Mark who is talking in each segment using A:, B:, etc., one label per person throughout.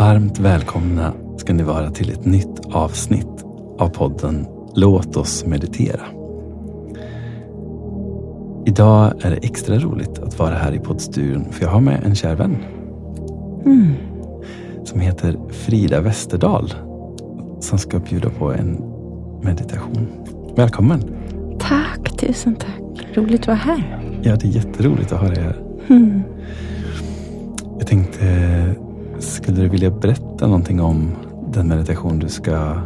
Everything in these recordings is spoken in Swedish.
A: Varmt välkomna ska ni vara till ett nytt avsnitt av podden Låt oss meditera. Idag är det extra roligt att vara här i poddstudion för jag har med en kär vän.
B: Mm.
A: Som heter Frida Westerdahl. Som ska bjuda på en meditation. Välkommen!
B: Tack, tusen tack. Roligt att vara här.
A: Ja, det är jätteroligt att ha dig här.
B: Mm.
A: Jag tänkte, skulle du vilja berätta någonting om den meditation du ska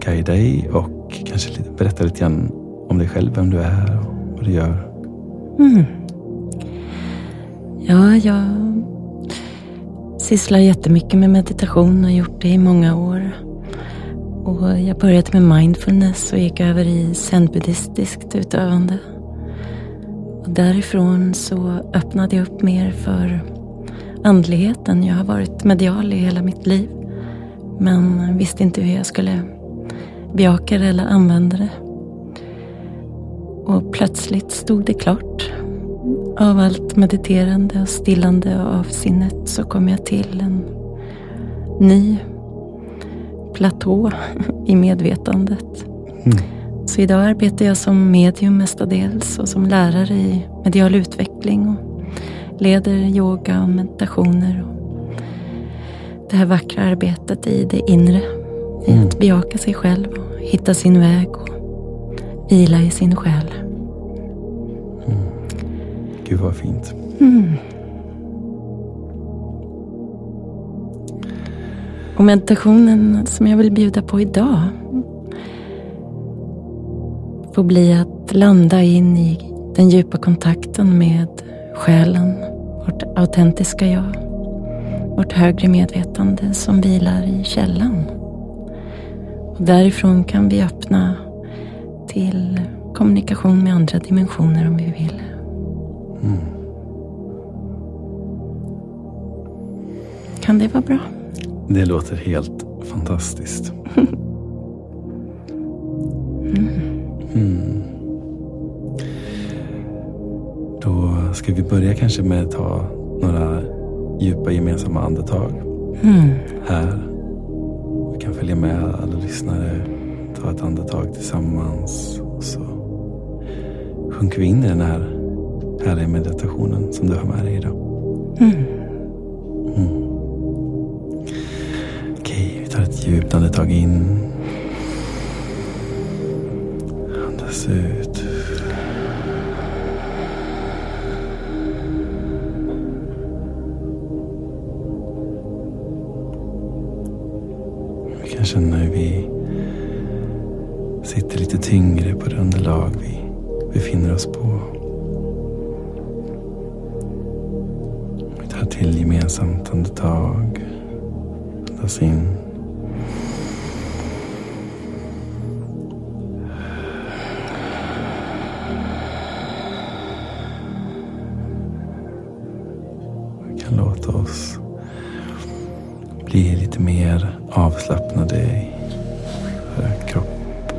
A: guida i och kanske berätta lite grann om dig själv, vem du är och vad du gör?
B: Mm. Ja, jag sysslar jättemycket med meditation och har gjort det i många år. Och jag började med mindfulness och gick över i zenbuddhistiskt utövande. Och därifrån så öppnade jag upp mer för andligheten. Jag har varit medial i hela mitt liv. Men visste inte hur jag skulle bejaka det eller använda det. Och plötsligt stod det klart. Av allt mediterande och stillande av sinnet så kom jag till en ny platå i medvetandet.
A: Mm.
B: Så idag arbetar jag som medium mestadels och som lärare i medial utveckling leder yoga och meditationer. Och det här vackra arbetet i det inre. I
A: Mm.
B: att bejaka sig själv och hitta sin väg och vila i sin själ.
A: Gud vad fint.
B: Mm. Och meditationen som jag vill bjuda på idag får bli att landa in i den djupa kontakten med själen, vårt autentiska jag, vårt högre medvetande som vilar i källan. Och därifrån kan vi öppna till kommunikation med andra dimensioner om vi vill. Kan det vara bra?
A: Det låter helt fantastiskt. Mm. Då ska vi börja kanske med att ta några djupa gemensamma andetag
B: Mm.
A: här. Vi kan följa med alla lyssnare, ta ett andetag tillsammans och så sjunker vi in i den här härliga meditationen som du har med dig idag.
B: Mm.
A: Okej, vi tar ett djupt andetag in. Andas ut. Känna hur vi sitter lite tyngre på det underlag vi befinner oss på. Vi tar till gemensamt andetag. Andas in. Mer avslappnade i kropp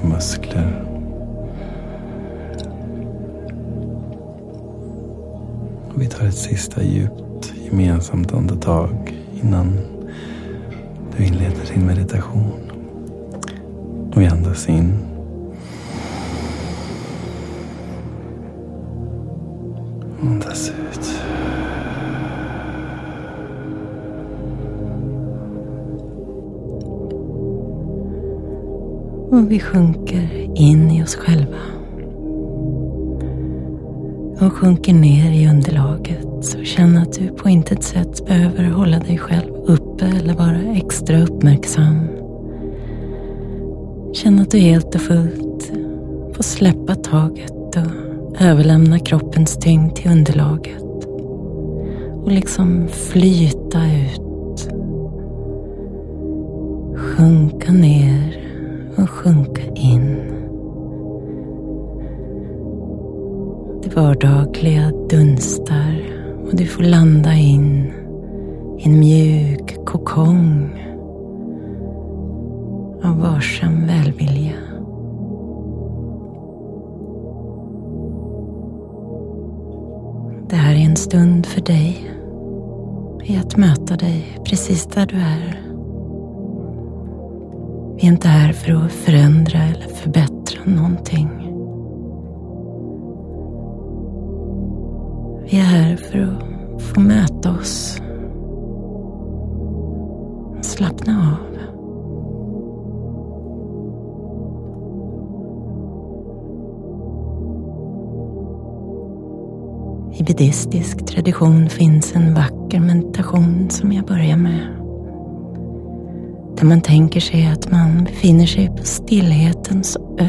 A: och muskler. Och vi tar ett sista djupt gemensamt andetag innan du inleder din meditation. Och vi andas in.
B: Vi sjunker in i oss själva. Och sjunker ner i underlaget. Så känn att du på intet sätt behöver hålla dig själv uppe eller vara extra uppmärksam. Känn att du helt och fullt får släppa taget och överlämna kroppens tyngd till underlaget. Och liksom flyta ut. Sjunka ner och sjunka in. Det vardagliga dunstar och du får landa in i en mjuk kokong av varsam välvilja. Det här är en stund för dig. i att möta dig precis där du är. Vi är inte här för att förändra eller förbättra någonting. Vi är här för att få möta oss. Slappna av. I buddhistisk tradition finns en vacker meditation som jag börjar med. Där man tänker sig att man befinner sig på stillhetens ö.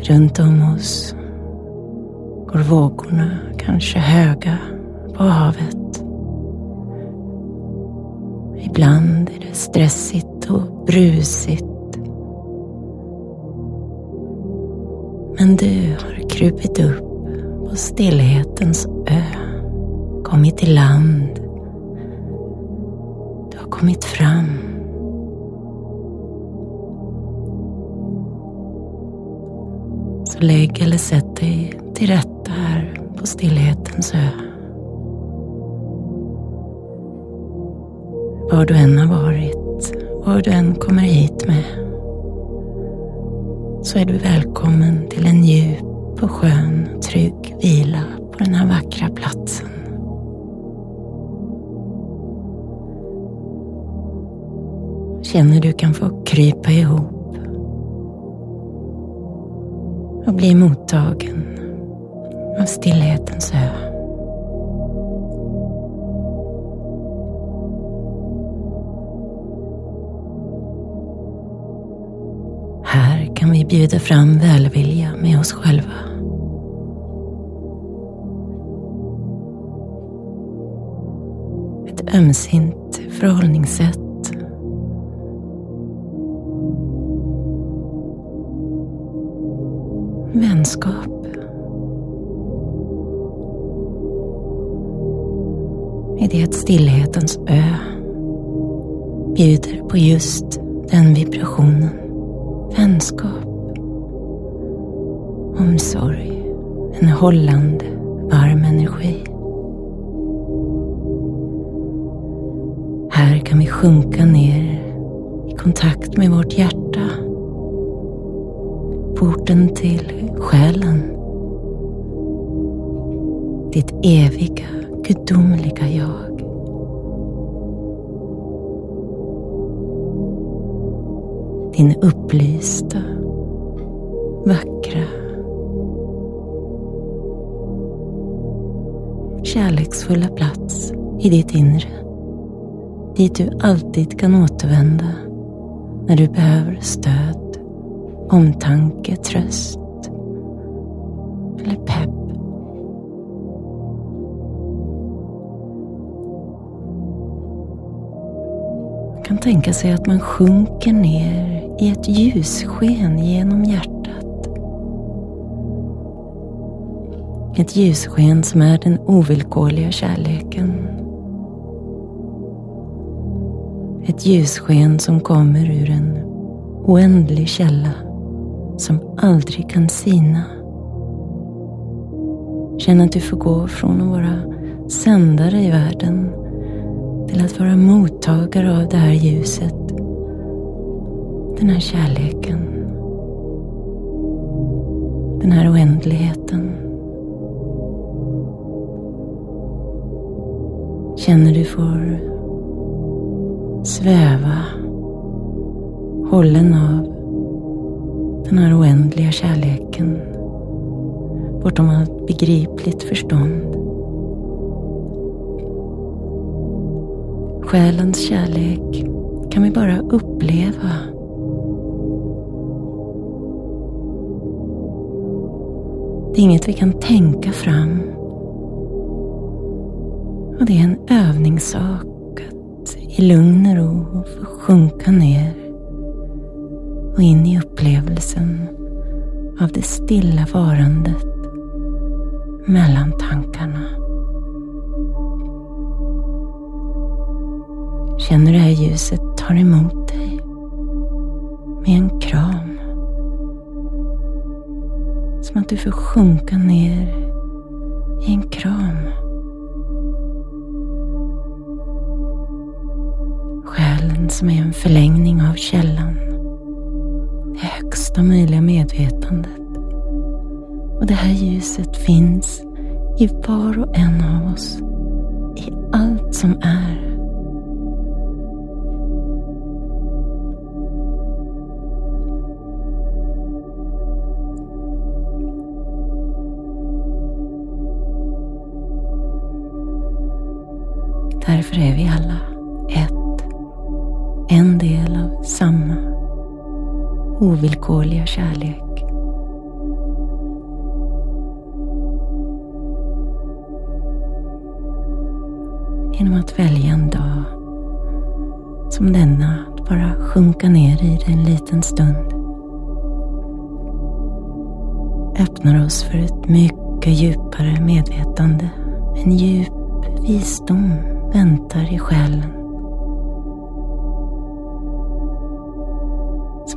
B: Runt om oss går vågorna kanske höga på havet. Ibland är det stressigt och brusigt Men du har krupit upp på stillhetens ö, kommit till land. Du har kommit fram. Så lägg eller sätt dig till rätta här på stillhetens ö. Var du än har varit, var du än kommer hit med så är du välkommen till en djup och skön, trygg vila på den här vackra platsen. Känner du kan få krypa ihop och bli mottagen av stillhetens ö. Här kan vi bjuda fram välvilja med oss själva. Ett ömsint förhållningssätt. Vänskap. I det stillhetens ö bjuder på just den vibrationen vänskap, omsorg, en hållande, varm energi. Här kan vi sjunka ner i kontakt med vårt hjärta. Porten till själen. Ditt eviga, gudomliga jag. din upplysta, vackra, kärleksfulla plats i ditt inre. Dit du alltid kan återvända när du behöver stöd, omtanke, tröst eller pepp. Man kan tänka sig att man sjunker ner i ett ljussken genom hjärtat. Ett ljussken som är den ovillkorliga kärleken. Ett ljussken som kommer ur en oändlig källa som aldrig kan sina. Känn att du får gå från att vara sändare i världen till att vara mottagare av det här ljuset den här kärleken. Den här oändligheten. Känner du får sväva hållen av oändliga kärleken bortom allt begripligt förstånd. Själens kärlek kan vi bara uppleva Det är inget vi kan tänka fram. Och det är en övningssak att i lugn och ro få sjunka ner och in i upplevelsen av det stilla varandet mellan tankarna. Känner du hur ljuset tar emot dig med en kram Som att du får sjunka ner i en kram. Själen som är en förlängning av källan. Högsta möjliga medvetandet. Och det här ljuset finns i var och en av oss. I allt som är. Därför är vi alla ovillkorliga kärlek. Genom att välja en dag som denna, att bara sjunka ner i det en liten stund. Öppnar oss för ett mycket djupare medvetande. En djup visdom väntar i själen.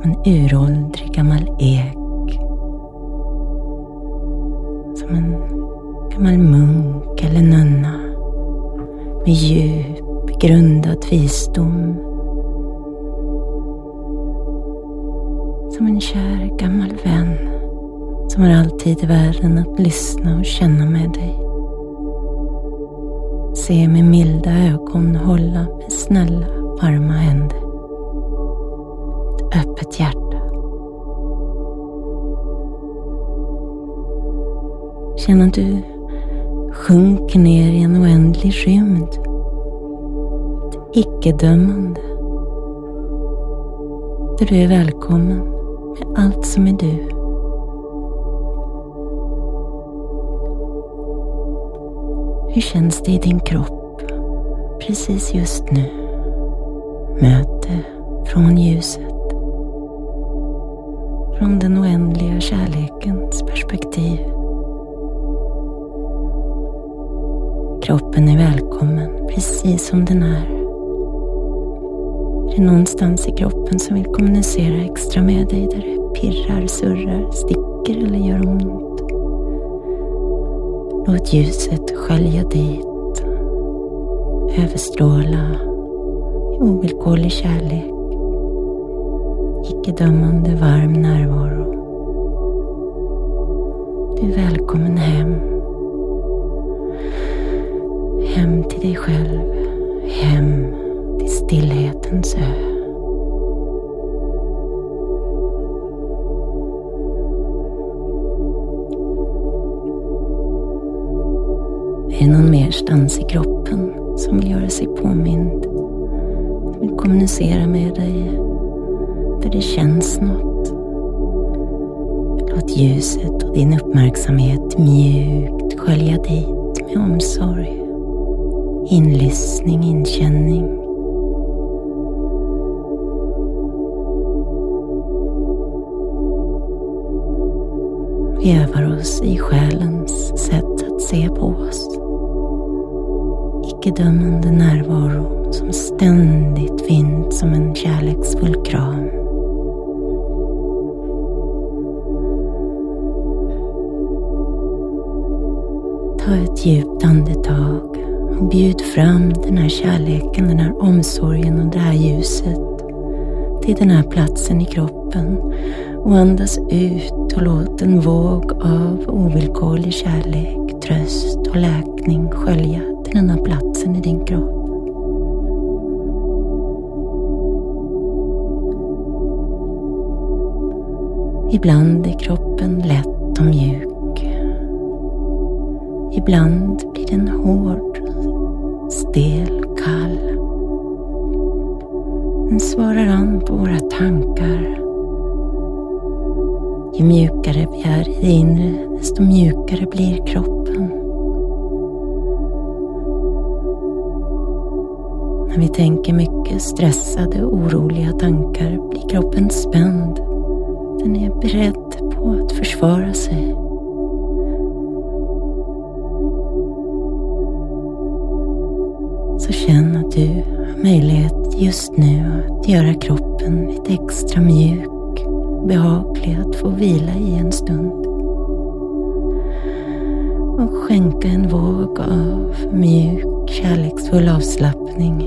B: Som en uråldrig gammal ek. Som en gammal munk eller nunna med djup grundad visdom. Som en kär gammal vän som har alltid i världen att lyssna och känna med dig se med milda ögon hålla med snälla, varma händer. Öppet hjärta. Känn att du sjunker ner i en oändlig rymd. Ett icke-dömande. Där du är välkommen med allt som är du. Hur känns det i din kropp precis just nu? Möte från ljuset. Från den oändliga kärlekens perspektiv. Kroppen är välkommen precis som den är. Är det någonstans i kroppen som vill kommunicera extra med dig där det pirrar, surrar, sticker eller gör ont? Låt ljuset skölja dit, överstråla i ovillkorlig kärlek, icke-dömande varm närvaro. Du är välkommen hem. Hem till dig själv, hem till stillhetens ö. Är det någon merstans i kroppen som vill göra sig påmind? Som vill kommunicera med dig? Där det känns något? Låt ljuset och din uppmärksamhet mjukt skölja dit med omsorg. Inlyssning, inkänning. Vi övar oss i själens sätt att se på oss icke-dömande närvaro som ständigt finns som en kärleksfull kram. Ta ett djupt andetag och bjud fram den här kärleken, den här omsorgen och det här ljuset till den här platsen i kroppen och andas ut och låt en våg av ovillkorlig kärlek, tröst och läkning skölja till den här platsen i din kropp. Ibland är kroppen lätt och mjuk. Ibland blir den hård, stel, kall. Den svarar an på våra tankar. Ju mjukare vi är i det inre, desto mjukare blir kroppen. När vi tänker mycket stressade och oroliga tankar blir kroppen spänd. Den är beredd på att försvara sig. Så känn att du har möjlighet just nu att göra kroppen lite extra mjuk behaglig att få vila i en stund. och skänka en våg av mjuk, kärleksfull avslappning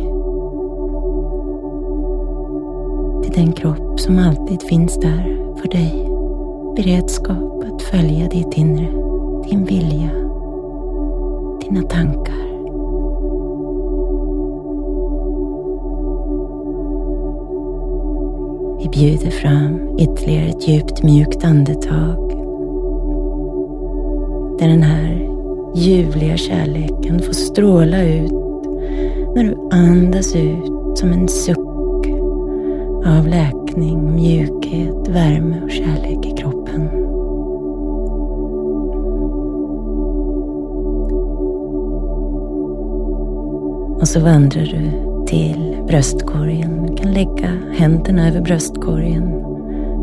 B: till den kropp som alltid finns där för dig. Beredskap att följa ditt inre, bjuder fram ytterligare ett djupt mjukt andetag där den här ljuvliga kärleken får stråla ut när du andas ut som en suck av läkning, mjukhet, värme och kärlek i kroppen. Och så vandrar du till bröstkorgen. Kan lägga händerna över bröstkorgen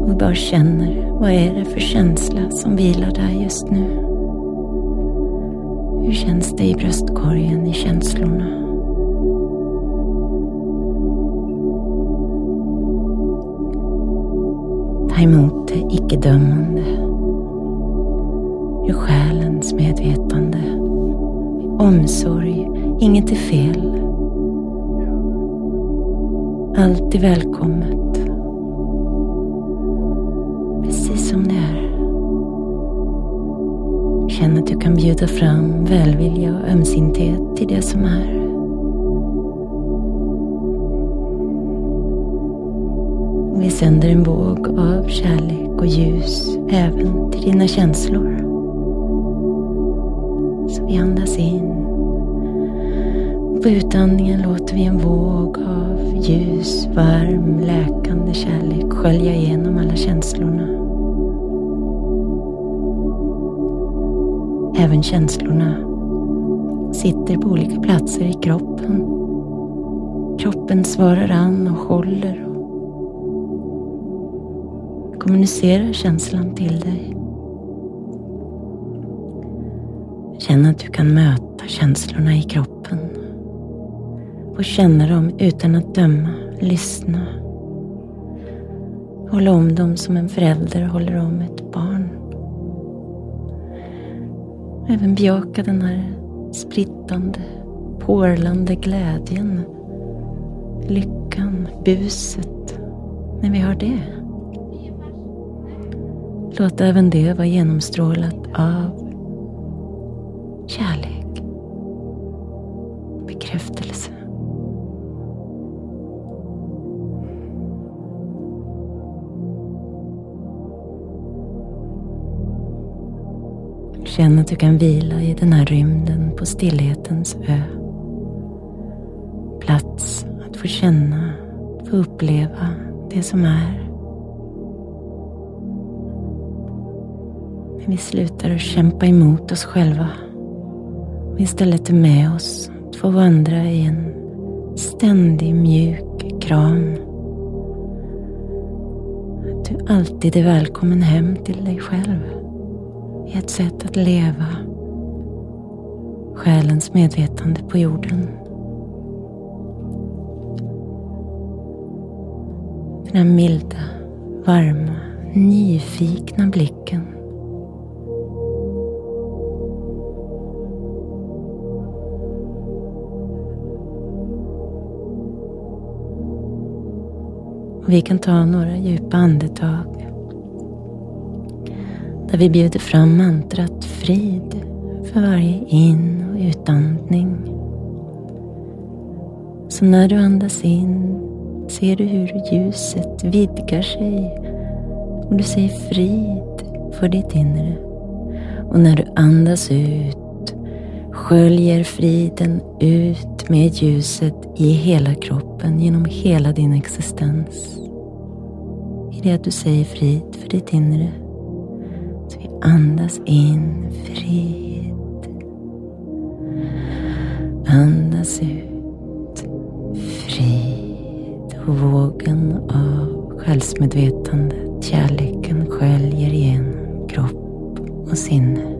B: och bara känner vad är det för känsla som vilar där just nu. Hur känns det i bröstkorgen, i känslorna? Ta emot det icke-dömande. Ur själens medvetande. Omsorg, inget är fel. Alltid välkommet. Precis som det är. Känn att du kan bjuda fram välvilja och ömsinthet till det som är. Vi sänder en våg av kärlek och ljus även till dina känslor. Så vi andas in. På utandningen låter vi en våg av ljus, varm, läkande kärlek skölja igenom alla känslorna. Även känslorna sitter på olika platser i kroppen. Kroppen svarar an och håller och kommunicerar känslan till dig. Känn att du kan möta känslorna i kroppen och känna dem utan att döma, lyssna. Hålla om dem som en förälder håller om ett barn. Även bejaka den här sprittande, porlande glädjen, lyckan, buset, när vi har det. Låt även det vara genomstrålat av kärlek, bekräftelse. Känn att du kan vila i den här rymden på stillhetens ö. Plats att få känna, få uppleva det som är. Men vi slutar att kämpa emot oss själva och istället är med oss att få vandra i en ständig mjuk kram. Att du alltid är välkommen hem till dig själv i ett sätt att leva själens medvetande på jorden. Den här milda, varma, nyfikna blicken. Och vi kan ta några djupa andetag där vi bjuder fram mantrat frid för varje in och utandning. Så när du andas in ser du hur ljuset vidgar sig och du säger frid för ditt inre. Och när du andas ut sköljer friden ut med ljuset i hela kroppen genom hela din existens. I det att du säger frid för ditt inre Andas in frid. Andas ut frid. Och vågen av självmedvetandet, kärleken sköljer igenom kropp och sinne.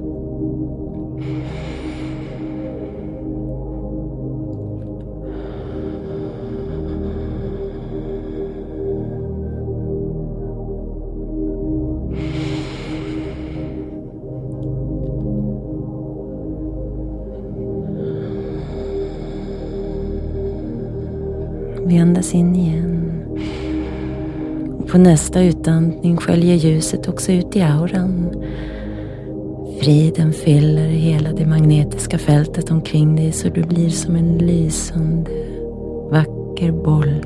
B: Andas in igen. Och på nästa utandning sköljer ljuset också ut i auran. Friden fyller hela det magnetiska fältet omkring dig så du blir som en lysande, vacker boll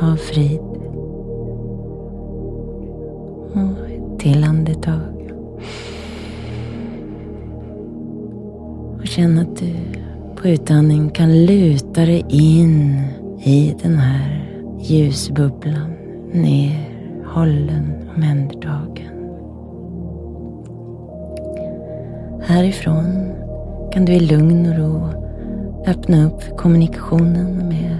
B: av frid. Och ett till andetag. Och känn att du på utandning kan luta dig in i den här ljusbubblan ner, hållen, omhändertagen. Härifrån kan du i lugn och ro öppna upp för kommunikationen med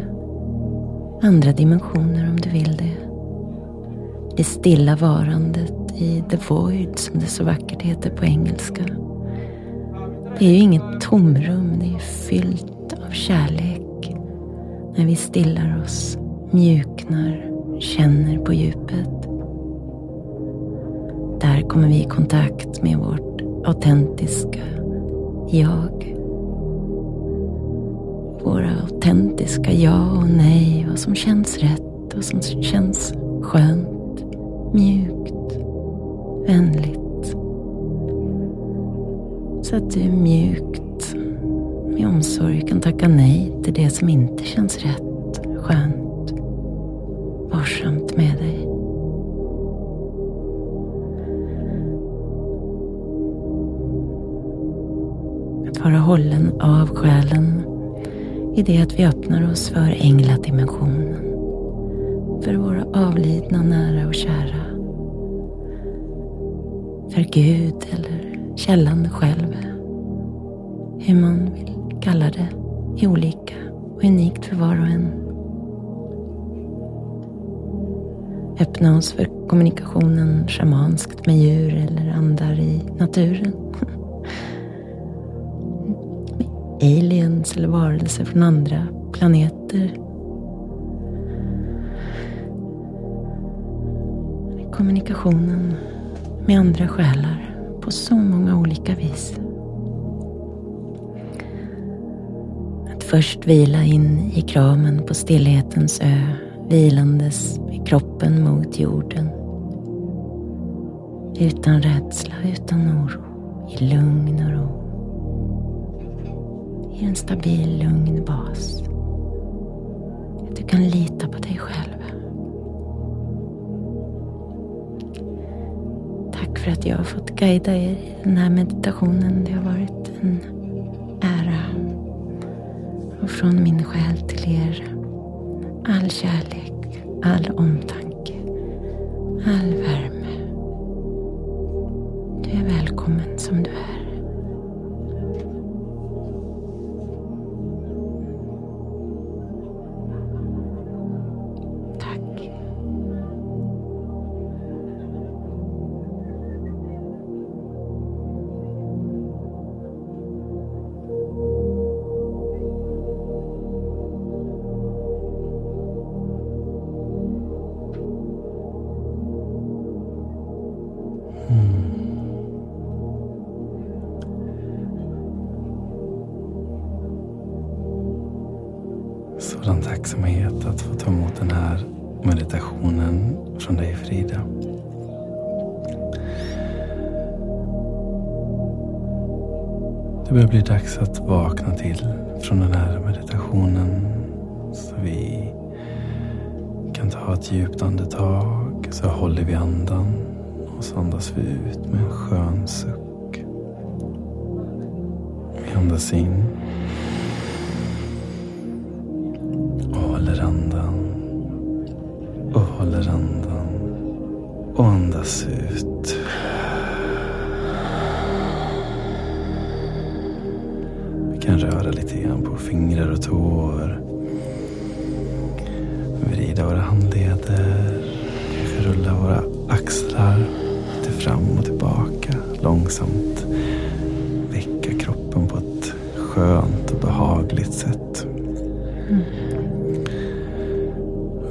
B: andra dimensioner om du vill det. Det stilla varandet i the void som det så vackert heter på engelska. Det är ju inget tomrum, det är fyllt av kärlek när vi stillar oss, mjuknar, känner på djupet. Där kommer vi i kontakt med vårt autentiska jag. Våra autentiska ja och nej, vad som känns rätt, och som känns skönt, mjukt, vänligt. Så att du mjukt, med omsorg kan tacka nej till det som inte känns rätt, skönt, varsamt med dig. Att vara hållen av själen i det att vi öppnar oss för ängladimensionen. För våra avlidna nära och kära. För Gud eller källan själv. Hur man vill Kallade är olika och unikt för var och en. Öppna oss för kommunikationen shamanskt med djur eller andar i naturen. Med aliens eller varelser från andra planeter. Kommunikationen med andra själar på så många olika vis. Först vila in i kramen på stillhetens ö, vilandes med kroppen mot jorden. Utan rädsla, utan oro, i lugn och ro. I en stabil, lugn bas. Att du kan lita på dig själv. Tack för att jag har fått guida er i den här meditationen. Det har varit en från min själ till er all kärlek, all omtanke, all värme. Du är välkommen som du är.
A: Det börjar bli dags att vakna till från den här meditationen. Så vi kan ta ett djupt andetag. Så håller vi andan och så andas vi ut med en skön suck. Vi andas in.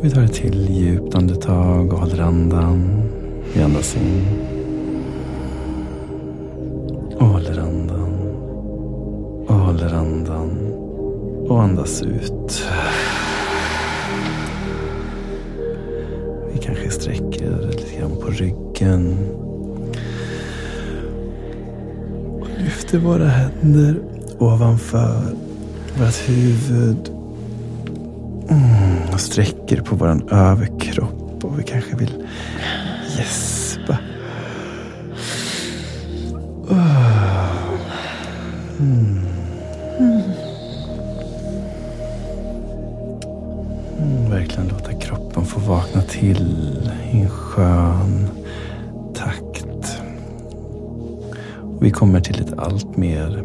A: Vi tar ett till djupt andetag och håller andan. Vi andas in. Och håller andan. Och håller andan. Och andas ut. Vi kanske sträcker lite grann på ryggen. Och lyfter våra händer ovanför vårt huvud. Sträcker på våran överkropp. Och vi kanske vill gäspa. Mm. Mm, verkligen låta kroppen få vakna till i en skön takt. Och vi kommer till ett allt mer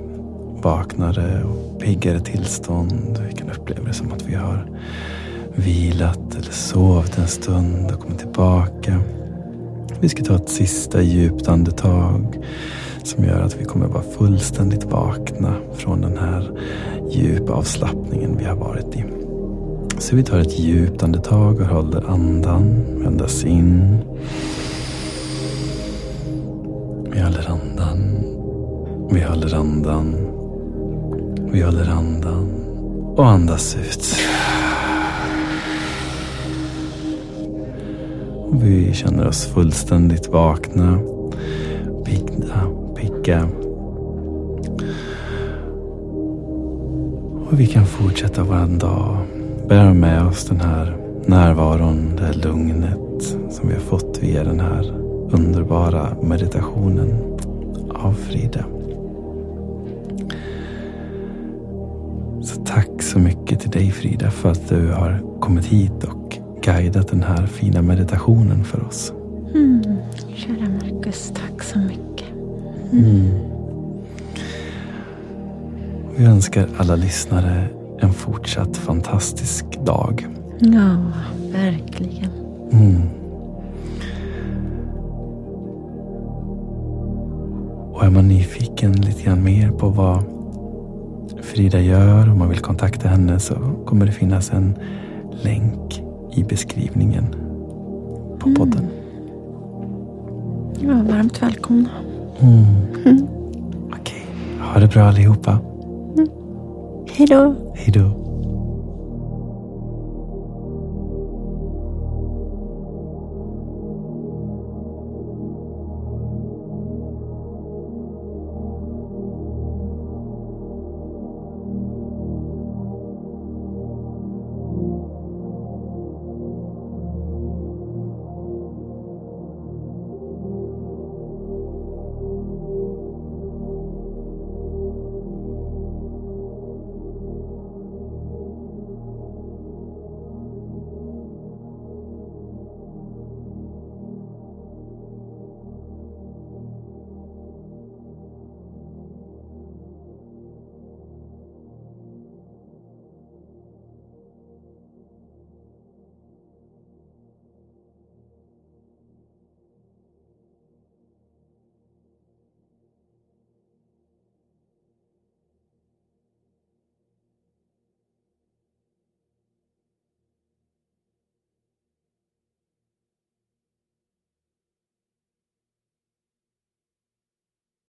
A: vaknare och piggare tillstånd. Vi kan uppleva det som att vi har vilat eller sovit en stund och kommit tillbaka. Vi ska ta ett sista djupt andetag som gör att vi kommer vara fullständigt vakna från den här djupa avslappningen vi har varit i. Så vi tar ett djupt andetag och håller andan. Andas in. Vi håller andan. Vi håller andan. Vi håller andan. Och andas ut. Vi känner oss fullständigt vakna. Pigga. Pigga. Och vi kan fortsätta vår dag Bära med oss den här närvaron, det här lugnet som vi har fått via den här underbara meditationen av Frida. Så tack så mycket till dig Frida för att du har kommit hit och guidat den här fina meditationen för oss.
B: Mm. Kära Marcus, tack så mycket.
A: Mm. Vi önskar alla lyssnare en fortsatt fantastisk dag.
B: Ja, verkligen.
A: Mm. Och är man nyfiken lite grann mer på vad Frida gör, om man vill kontakta henne så kommer det finnas en länk i beskrivningen på
B: Mm.
A: podden.
B: Ja, varmt välkomna.
A: Mm.
B: Mm.
A: Okej, ha det bra allihopa.
B: Hej då.
A: Hej då.